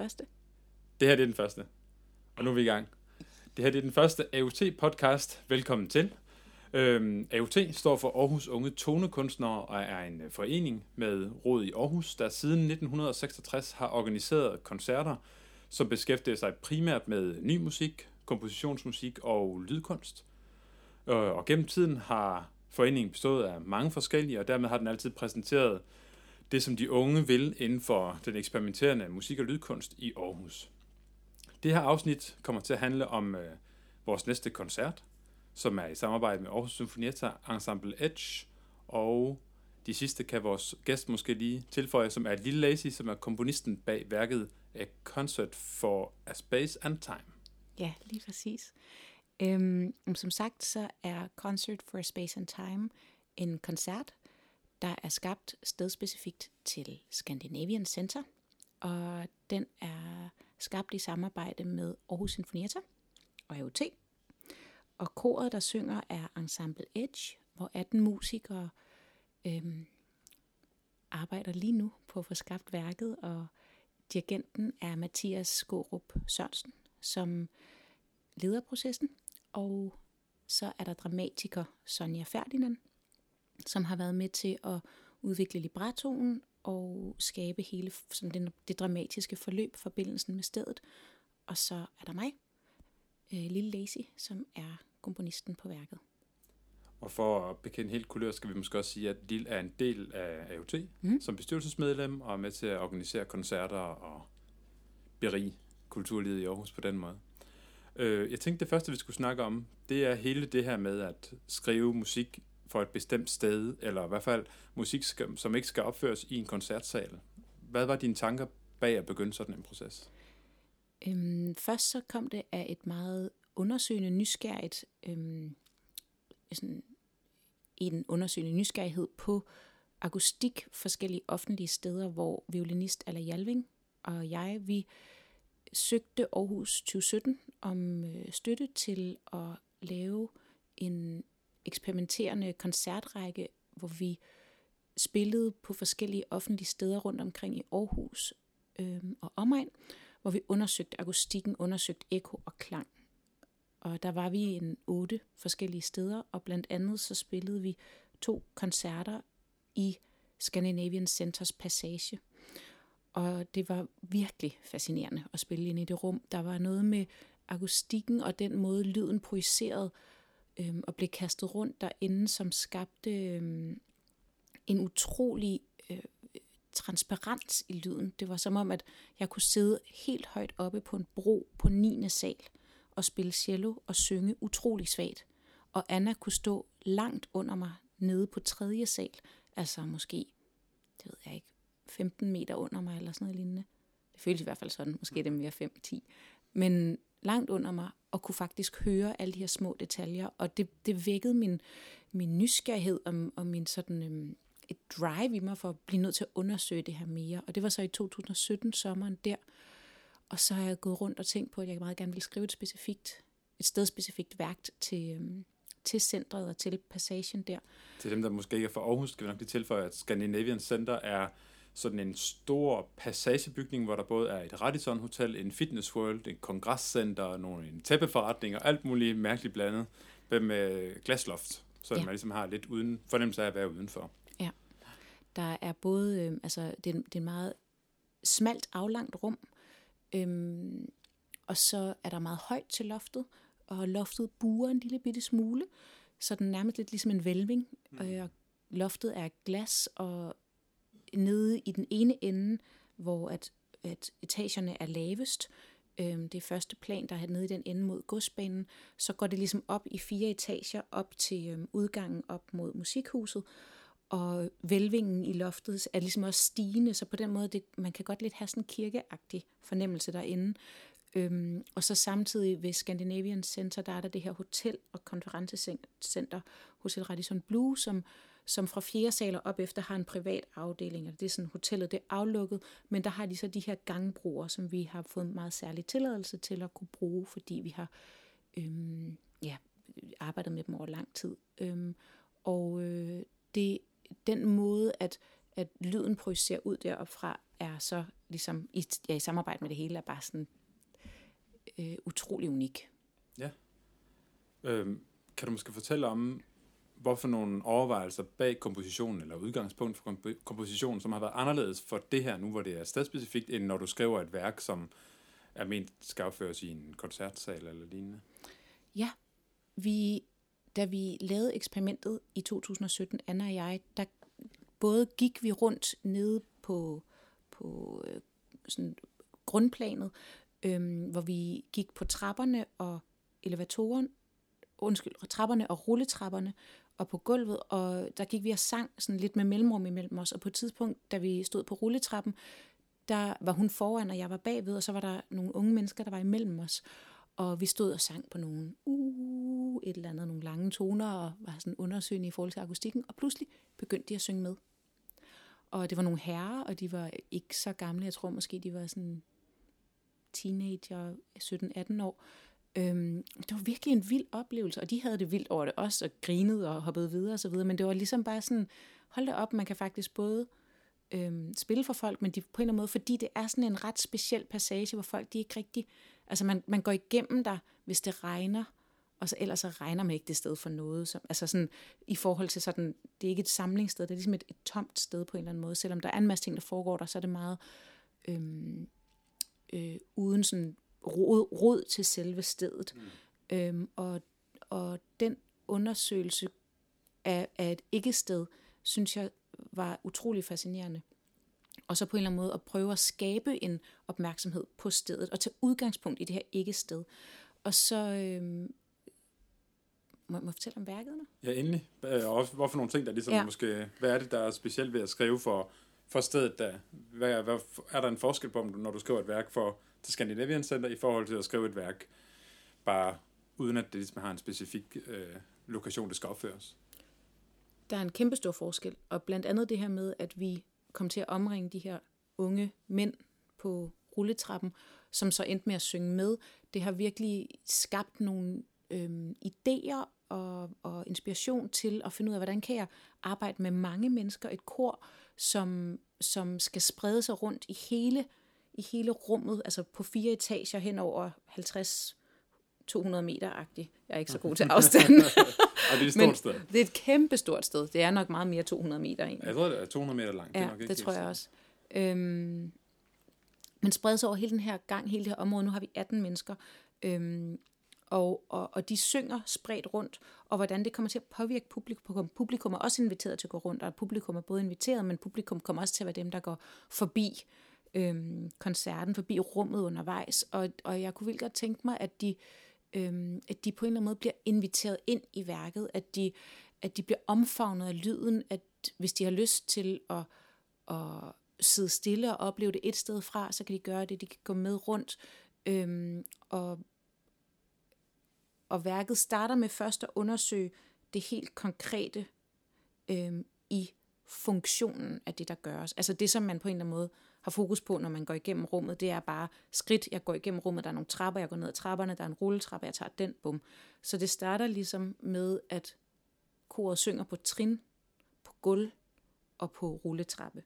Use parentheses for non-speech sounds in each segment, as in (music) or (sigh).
første. Det her det er den første. Og nu er vi i gang. Det her det er den første AUT-podcast. Velkommen til. Øhm, AUT står for Aarhus Unge Tonekunstnere og er en øh, forening med råd i Aarhus, der siden 1966 har organiseret koncerter, som beskæftiger sig primært med ny musik, kompositionsmusik og lydkunst. Øh, og gennem tiden har foreningen bestået af mange forskellige, og dermed har den altid præsenteret det, som de unge vil inden for den eksperimenterende musik- og lydkunst i Aarhus. Det her afsnit kommer til at handle om øh, vores næste koncert, som er i samarbejde med Aarhus Symfonietta Ensemble Edge, og de sidste kan vores gæst måske lige tilføje, som er Lille Lazy, som er komponisten bag værket A Concert for a Space and Time. Ja, lige præcis. Øhm, som sagt, så er Concert for a Space and Time en koncert, der er skabt stedspecifikt til Scandinavian Center, og den er skabt i samarbejde med Aarhus Sinfonietta og AOT. Og koret, der synger, er Ensemble Edge, hvor 18 musikere øhm, arbejder lige nu på at få skabt værket, og dirigenten er Mathias Skorup Sørensen, som leder processen. Og så er der dramatiker Sonja Ferdinand, som har været med til at udvikle librettoen og skabe hele sådan det, det dramatiske forløb, forbindelsen med stedet. Og så er der mig, øh, Lille Lazy, som er komponisten på værket. Og for at bekende helt kulør, skal vi måske også sige, at Lille er en del af AOT Mm. mm. som bestyrelsesmedlem, og er med til at organisere koncerter og berige kulturlivet i Aarhus på den måde. Øh, jeg tænkte, det første, vi skulle snakke om, det er hele det her med at skrive musik for et bestemt sted, eller i hvert fald musik, som ikke skal opføres i en koncertsal. Hvad var dine tanker bag at begynde sådan en proces? Øhm, først så kom det af et meget undersøgende nysgerrigt, øhm, sådan en undersøgende nysgerrighed på akustik forskellige offentlige steder, hvor violinist Alla Jalving og jeg, vi søgte Aarhus 2017 om øh, støtte til at lave en eksperimenterende koncertrække, hvor vi spillede på forskellige offentlige steder rundt omkring i Aarhus øh, og omegn, hvor vi undersøgte akustikken, undersøgte ekko og klang. Og der var vi en otte forskellige steder, og blandt andet så spillede vi to koncerter i Scandinavian Centers Passage. Og det var virkelig fascinerende at spille ind i det rum. Der var noget med akustikken og den måde lyden projicerede øhm, og blev kastet rundt derinde, som skabte øhm, en utrolig øh, transparens i lyden. Det var som om, at jeg kunne sidde helt højt oppe på en bro på 9. sal og spille cello og synge utrolig svagt. Og Anna kunne stå langt under mig nede på 3. sal, altså måske, det ved jeg ikke, 15 meter under mig eller sådan noget lignende. Det føltes i hvert fald sådan, måske er mere 5-10. Men langt under mig, og kunne faktisk høre alle de her små detaljer, og det, det vækkede min, min nysgerrighed og, og min sådan øhm, et drive i mig for at blive nødt til at undersøge det her mere. Og det var så i 2017, sommeren der. Og så har jeg gået rundt og tænkt på, at jeg meget gerne vil skrive et specifikt, et stedspecifikt værk til, øhm, til centret og til passagen der. Til dem, der måske ikke er fra Aarhus, skal vi nok lige tilføje, at Scandinavian Center er sådan en stor passagebygning, hvor der både er et Radisson Hotel, en Fitness World, et kongresscenter, nogle, en tæppeforretning og alt muligt mærkeligt blandet med glasloft, så Ja. ja. man ligesom har lidt uden, fornemmelse af at være udenfor. Der er både, øh, altså det, er- det er en meget smalt aflangt rum, øhm, og så er der meget højt til loftet, og loftet buer en lille bitte smule, så den er nærmest lidt ligesom en vælving, mm. og loftet er glas, og nede i den ene ende, hvor at, at etagerne er lavest, øhm, det første plan, der er nede i den ende mod godsbanen, så går det ligesom op i fire etager, op til øhm, udgangen op mod musikhuset, og vælvingen i loftet er ligesom også stigende, så på den måde, det, man kan godt lidt have sådan en kirkeagtig fornemmelse derinde. Øhm, og så samtidig ved Scandinavian Center, der er der det her hotel- og konferencecenter, Hotel Radisson Blue, som, som fra fjerde sal og op efter har en privat afdeling. og Det er sådan, hotellet det er aflukket, men der har de så de her gangbroer, som vi har fået meget særlig tilladelse til at kunne bruge, fordi vi har øhm, ja, arbejdet med dem over lang tid. Øhm, og øh, det, den måde, at, at lyden projicerer ud deroppe fra, er så ligesom i, ja, i samarbejde med det hele, er bare sådan øh, utrolig unik. Øhm, kan du måske fortælle om, hvorfor nogle overvejelser bag kompositionen, eller udgangspunkt for komp- kompositionen, som har været anderledes for det her nu, hvor det er stedspecifikt, end når du skriver et værk, som er ment skal opføres i en koncertsal eller lignende? Ja, vi, da vi lavede eksperimentet i 2017, Anna og jeg, der både gik vi rundt nede på, på øh, sådan grundplanet, øhm, hvor vi gik på trapperne og elevatoren, undskyld, trapperne og rulletrapperne, og på gulvet, og der gik vi og sang sådan lidt med mellemrum imellem os, og på et tidspunkt, da vi stod på rulletrappen, der var hun foran, og jeg var bagved, og så var der nogle unge mennesker, der var imellem os, og vi stod og sang på nogle uh, et eller andet, nogle lange toner, og var sådan undersøgende i forhold til akustikken, og pludselig begyndte de at synge med. Og det var nogle herrer, og de var ikke så gamle, jeg tror måske, de var sådan teenager, 17-18 år. Øhm, det var virkelig en vild oplevelse, og de havde det vildt over det også, og grinede og hoppede videre og så videre, men det var ligesom bare sådan, hold da op, man kan faktisk både øhm, spille for folk, men de, på en eller anden måde, fordi det er sådan en ret speciel passage, hvor folk de ikke rigtig, altså man, man går igennem der, hvis det regner, og så ellers så regner man ikke det sted for noget. Som, altså sådan, i forhold til sådan, det er ikke et samlingssted, det er ligesom et, et tomt sted på en eller anden måde. Selvom der er en masse ting, der foregår der, så er det meget øhm, øh, uden sådan rod, rod til selve stedet. Mm. Øhm, og, og den undersøgelse af, af et ikke-sted, synes jeg var utrolig fascinerende. Og så på en eller anden måde at prøve at skabe en opmærksomhed på stedet, og tage udgangspunkt i det her ikke-sted. Og så, øhm, må, må jeg fortælle om værket nu? Ja, endelig. Øh, Og hvorfor nogle ting, der ligesom. Ja. måske... Hvad er det, der er specielt ved at skrive for, for stedet? Der? Hvad, hvad, er der en forskel på, om du- når du skriver et værk for til Scandinavian Center, i forhold til at skrive et værk, bare uden at det ligesom har en specifik øh, lokation, det skal opføres? Der er en kæmpe stor forskel, og blandt andet det her med, at vi kom til at omringe de her unge mænd på rulletrappen, som så endte med at synge med. Det har virkelig skabt nogle øhm, idéer og, og inspiration til at finde ud af, hvordan kan jeg arbejde med mange mennesker, et kor, som, som skal sprede sig rundt i hele, i hele rummet, altså på fire etager hen over 50 200 meter-agtigt. Jeg er ikke så god til afstanden. (laughs) Og det er et stort Men sted. det er et kæmpe stort sted. Det er nok meget mere 200 meter egentlig. Jeg tror, det er 200 meter langt. det, er Ja, nok ikke det tror jeg også. Øhm, men sprede sig over hele den her gang, hele det her område. Nu har vi 18 mennesker. Øhm, og, og, og de synger spredt rundt, og hvordan det kommer til at påvirke publikum. Publikum er også inviteret til at gå rundt, og publikum er både inviteret, men publikum kommer også til at være dem, der går forbi øhm, koncerten, forbi rummet undervejs. Og, og jeg kunne virkelig godt tænke mig, at de, øhm, at de på en eller anden måde bliver inviteret ind i værket, at de, at de bliver omfavnet af lyden, at hvis de har lyst til at, at sidde stille og opleve det et sted fra, så kan de gøre det, de kan gå med rundt. Øhm, og, og værket starter med først at undersøge det helt konkrete øh, i funktionen af det, der gøres. Altså det, som man på en eller anden måde har fokus på, når man går igennem rummet, det er bare skridt, jeg går igennem rummet, der er nogle trapper, jeg går ned ad trapperne, der er en rulletrappe, jeg tager den, bum. Så det starter ligesom med, at koret synger på trin, på gulv og på rulletrappe,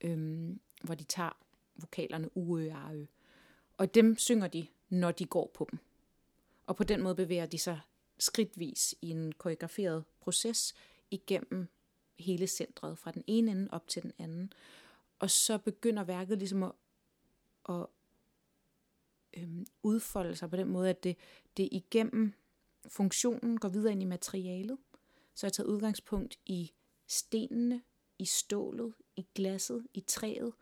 øhm, hvor de tager vokalerne uø og ø. Og dem synger de, når de går på dem. Og på den måde bevæger de sig skridtvis i en koreograferet proces igennem hele centret, fra den ene ende op til den anden. Og så begynder værket ligesom at, at øhm, udfolde sig på den måde, at det, det igennem funktionen går videre ind i materialet. Så jeg har taget udgangspunkt i stenene, i stålet, i glasset, i træet,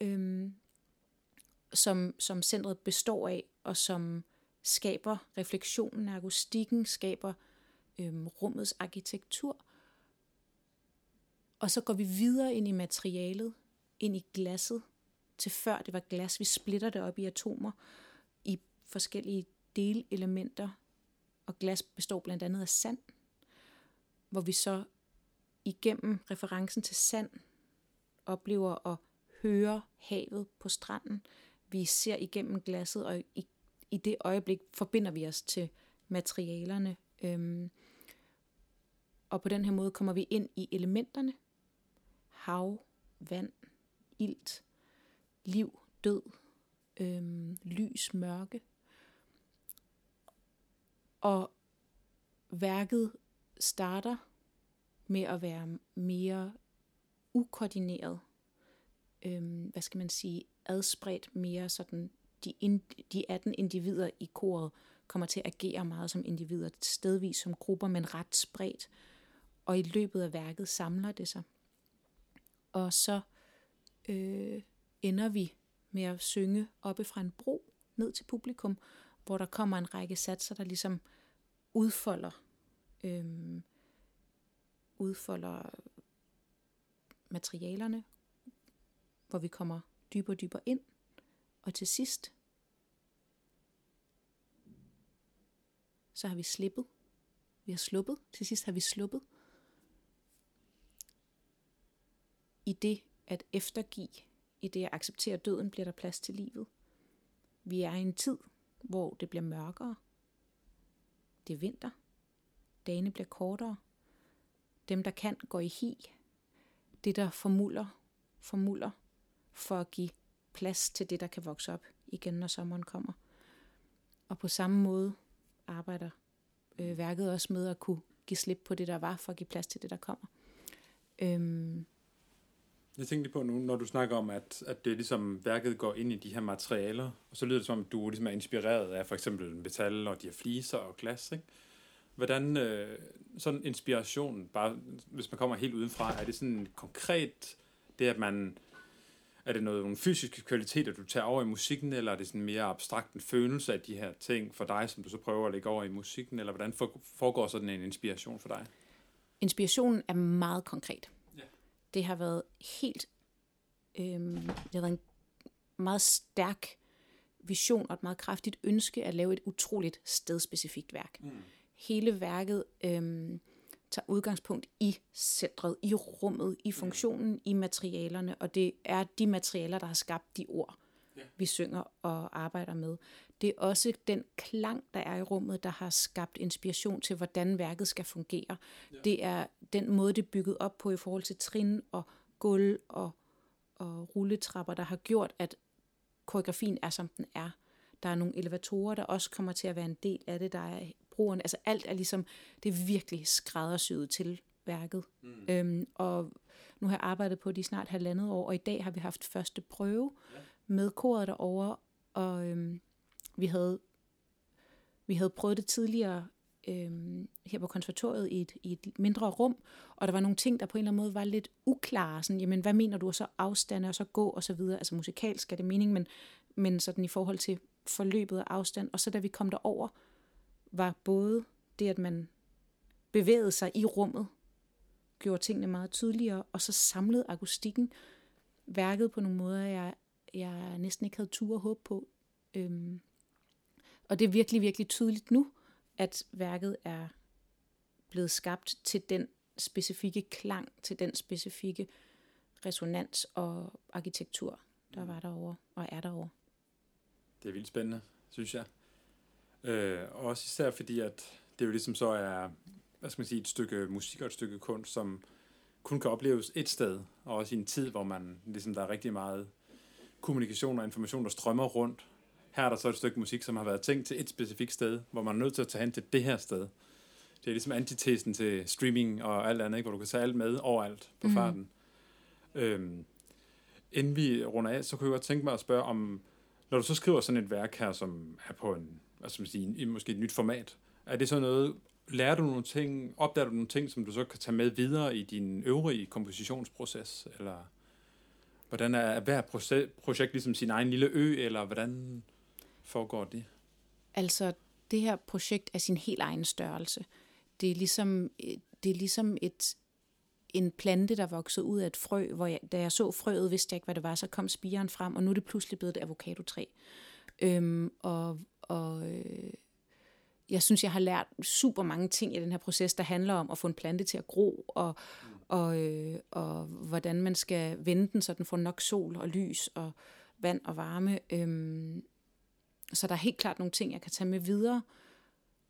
øhm, som, som centret består af, og som skaber refleksionen akustikken, skaber øhm, rummets arkitektur. Og så går vi videre ind i materialet, ind i glasset, til før det var glas. Vi splitter det op i atomer, i forskellige delelementer, og glas består blandt andet af sand, hvor vi så igennem referencen til sand oplever at høre havet på stranden. Vi ser igennem glasset, og i, det øjeblik forbinder vi os til materialerne. Øhm, og på den her måde kommer vi ind i elementerne. Hav, vand, ilt, liv, død, øhm, lys, mørke. Og værket starter med at være mere ukoordineret, øhm, hvad skal man sige, adspredt mere sådan, de, ind, de 18 individer i koret kommer til at agere meget som individer, stedvis som grupper, men ret spredt. Og i løbet af værket samler det sig. Og så øh, ender vi med at synge oppe fra en bro ned til publikum, hvor der kommer en række satser, der ligesom udfolder, øh, udfolder materialerne, hvor vi kommer dybere og dybere ind. Og til sidst, så har vi slippet. Vi har sluppet. Til sidst har vi sluppet. I det at eftergive, i det at acceptere døden, bliver der plads til livet. Vi er i en tid, hvor det bliver mørkere. Det er vinter. Dagene bliver kortere. Dem, der kan, går i hi. Det, der formuller, formuller for at give plads til det, der kan vokse op igen, når sommeren kommer. Og på samme måde arbejder øh, værket også med at kunne give slip på det, der var, for at give plads til det, der kommer. Øhm. Jeg tænkte på nu, når du snakker om, at, at det ligesom værket går ind i de her materialer, og så lyder det som, at du ligesom er inspireret af for eksempel metal og de her fliser og glas, ikke? Hvordan øh, sådan inspiration, bare hvis man kommer helt udenfra, er det sådan konkret det, at man er det noget, nogle fysiske kvaliteter, du tager over i musikken, eller er det sådan mere abstrakt en følelse af de her ting for dig, som du så prøver at lægge over i musikken, eller hvordan foregår sådan en inspiration for dig? Inspirationen er meget konkret. Ja. Det har været helt, øhm, det har været en meget stærk vision og et meget kraftigt ønske at lave et utroligt stedspecifikt værk. Mm. Hele værket øhm, tager udgangspunkt i centret, i rummet, i funktionen, i materialerne, og det er de materialer, der har skabt de ord, ja. vi synger og arbejder med. Det er også den klang, der er i rummet, der har skabt inspiration til, hvordan værket skal fungere. Ja. Det er den måde, det er bygget op på i forhold til trin og gulv og, og rulletrapper, der har gjort, at koreografien er, som den er. Der er nogle elevatorer, der også kommer til at være en del af det. Der er broerne. Altså alt er ligesom, det er virkelig skræddersyet til værket. Mm. Øhm, og nu har jeg arbejdet på det i snart halvandet år, og i dag har vi haft første prøve ja. med koret derovre, og øhm, vi havde vi havde prøvet det tidligere øhm, her på konservatoriet i et, i et mindre rum, og der var nogle ting, der på en eller anden måde var lidt uklare. Sådan, jamen, hvad mener du, og så afstande, og så gå, og så videre. Altså musikalsk er det mening, men, men sådan i forhold til forløbet af afstand. Og så da vi kom derover, var både det, at man bevægede sig i rummet, gjorde tingene meget tydeligere, og så samlede akustikken værket på nogle måder, jeg, jeg næsten ikke havde tur og håb på. Øhm, og det er virkelig, virkelig tydeligt nu, at værket er blevet skabt til den specifikke klang, til den specifikke resonans og arkitektur, der var derovre og er derovre. Det er vildt spændende, synes jeg. Øh, også især fordi, at det jo ligesom så er, hvad skal man sige, et stykke musik og et stykke kunst, som kun kan opleves et sted, og også i en tid, hvor man, ligesom der er rigtig meget kommunikation og information, der strømmer rundt. Her er der så et stykke musik, som har været tænkt til et specifikt sted, hvor man er nødt til at tage hen til det her sted. Det er ligesom antitesen til streaming og alt andet, ikke? hvor du kan tage alt med overalt på mm. farten. Øhm, inden vi runder af, så kunne jeg godt tænke mig at spørge om, når du så skriver sådan et værk her, som er på en altså, man sige, i måske et nyt format. Er det så noget, lærer du nogle ting, opdager du nogle ting, som du så kan tage med videre i din øvrige kompositionsproces, eller hvordan er hver projekt ligesom sin egen lille ø, eller hvordan foregår det? Altså, det her projekt er sin helt egen størrelse. Det er ligesom, det er ligesom et, en plante, der voksede ud af et frø, hvor jeg, da jeg så frøet, vidste jeg ikke, hvad det var, så kom spiren frem, og nu er det pludselig blevet et avocadotræ. Øhm, og, og øh, jeg synes, jeg har lært super mange ting i den her proces, der handler om at få en plante til at gro, og, og, øh, og hvordan man skal vende den, så den får nok sol og lys og vand og varme. Øhm, så der er helt klart nogle ting, jeg kan tage med videre,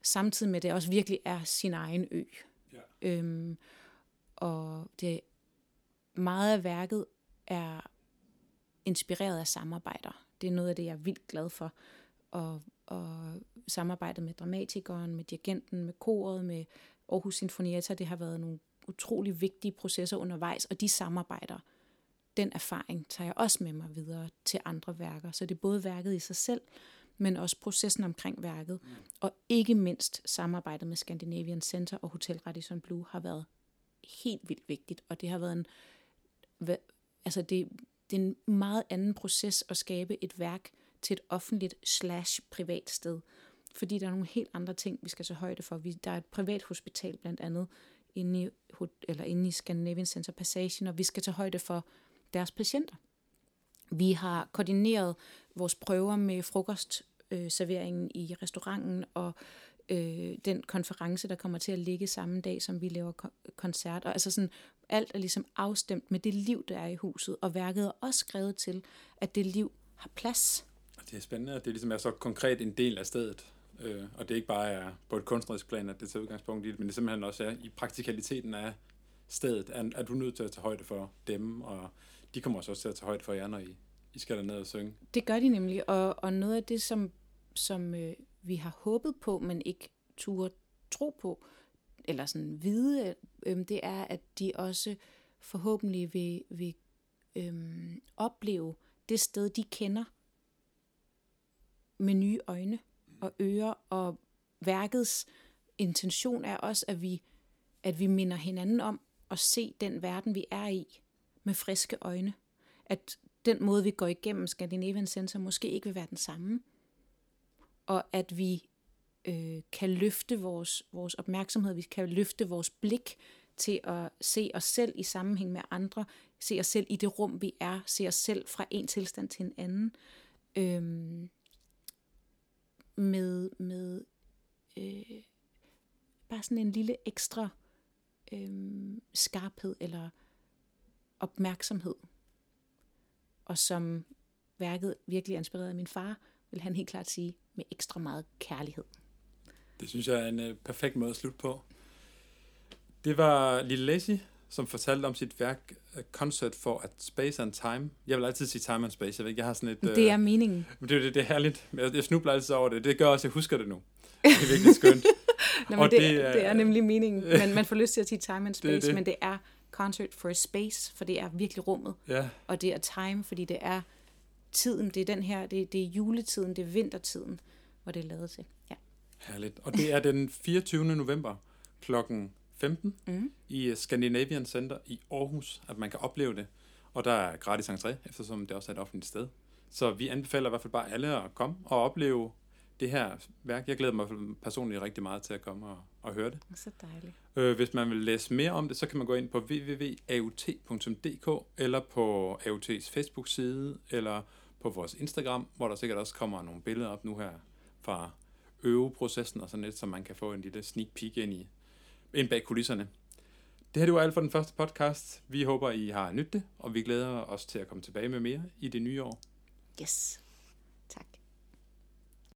samtidig med, at det også virkelig er sin egen ø. Ja. Øhm, og det meget af værket er inspireret af samarbejder. Det er noget af det, jeg er vildt glad for. Og, og samarbejdet med dramatikeren, med dirigenten, med koret, med Aarhus Sinfonietta, det har været nogle utrolig vigtige processer undervejs, og de samarbejder, den erfaring tager jeg også med mig videre til andre værker. Så det er både værket i sig selv, men også processen omkring værket. Mm. Og ikke mindst samarbejdet med Scandinavian Center og Hotel Radisson Blue har været helt vildt vigtigt, og det har været en, altså det, det er en meget anden proces at skabe et værk til et offentligt slash privat sted. Fordi der er nogle helt andre ting, vi skal tage højde for. Vi, der er et privat hospital blandt andet inde i, eller inde i Scandinavian Center Passage, og vi skal tage højde for deres patienter. Vi har koordineret vores prøver med frokostserveringen øh, i restauranten og øh, den konference, der kommer til at ligge samme dag, som vi laver koncert. Og altså sådan, alt er ligesom afstemt med det liv, der er i huset, og værket er også skrevet til, at det liv har plads. Det er spændende, at det ligesom er så konkret en del af stedet, øh, og det ikke bare er på et kunstnerisk plan, at det tager udgangspunkt i det, men det simpelthen også er i praktikaliteten af stedet, er, er du nødt til at tage højde for dem, og de kommer også til at tage højde for jer, når I, I skal derned og synge. Det gør de nemlig, og, og noget af det, som, som øh, vi har håbet på, men ikke turde tro på, eller sådan vide, øh, det er, at de også forhåbentlig vil, vil øh, opleve det sted, de kender, med nye øjne og ører, og værkets intention er også, at vi, at vi minder hinanden om at se den verden, vi er i, med friske øjne. At den måde, vi går igennem Scandinavian Center, måske ikke vil være den samme. Og at vi øh, kan løfte vores, vores opmærksomhed, vi kan løfte vores blik til at se os selv i sammenhæng med andre, se os selv i det rum, vi er, se os selv fra en tilstand til en anden, øhm, med, med øh, bare sådan en lille ekstra øh, skarphed eller opmærksomhed. Og som værket virkelig inspirerede min far, vil han helt klart sige, med ekstra meget kærlighed. Det synes jeg er en øh, perfekt måde at slutte på. Det var Lille Lazy, som fortalte om sit værk uh, Concert for at Space and Time. Jeg vil altid sige Time and Space. Jeg ved ikke, jeg har sådan et... Uh, det er meningen. Det, det, det er herligt. Jeg, jeg snubler altid over det. Det gør også, at jeg husker det nu. Det er virkelig skønt. Nå, men det, det, er, det er nemlig meningen. Man, man får lyst til at sige Time and Space, det, det. men det er Concert for Space, for det er virkelig rummet. Ja. Og det er time, fordi det er tiden. Det er den her, det, det er juletiden, det er vintertiden, hvor det er lavet til. Ja. Herligt. Og det er den 24. november klokken 15 mm. i Scandinavian Center i Aarhus, at man kan opleve det. Og der er gratis entré, eftersom det også er et offentligt sted. Så vi anbefaler i hvert fald bare alle at komme og opleve det her værk. Jeg glæder mig personligt rigtig meget til at komme og, og høre det. Så dejligt. Øh, hvis man vil læse mere om det, så kan man gå ind på www.aut.dk eller på AUT's Facebook-side eller på vores Instagram, hvor der sikkert også kommer nogle billeder op nu her fra øveprocessen og sådan lidt, så man kan få en lille sneak peek ind, i, ind bag kulisserne. Det her det var alt for den første podcast. Vi håber, I har nyttet det, og vi glæder os til at komme tilbage med mere i det nye år. Yes.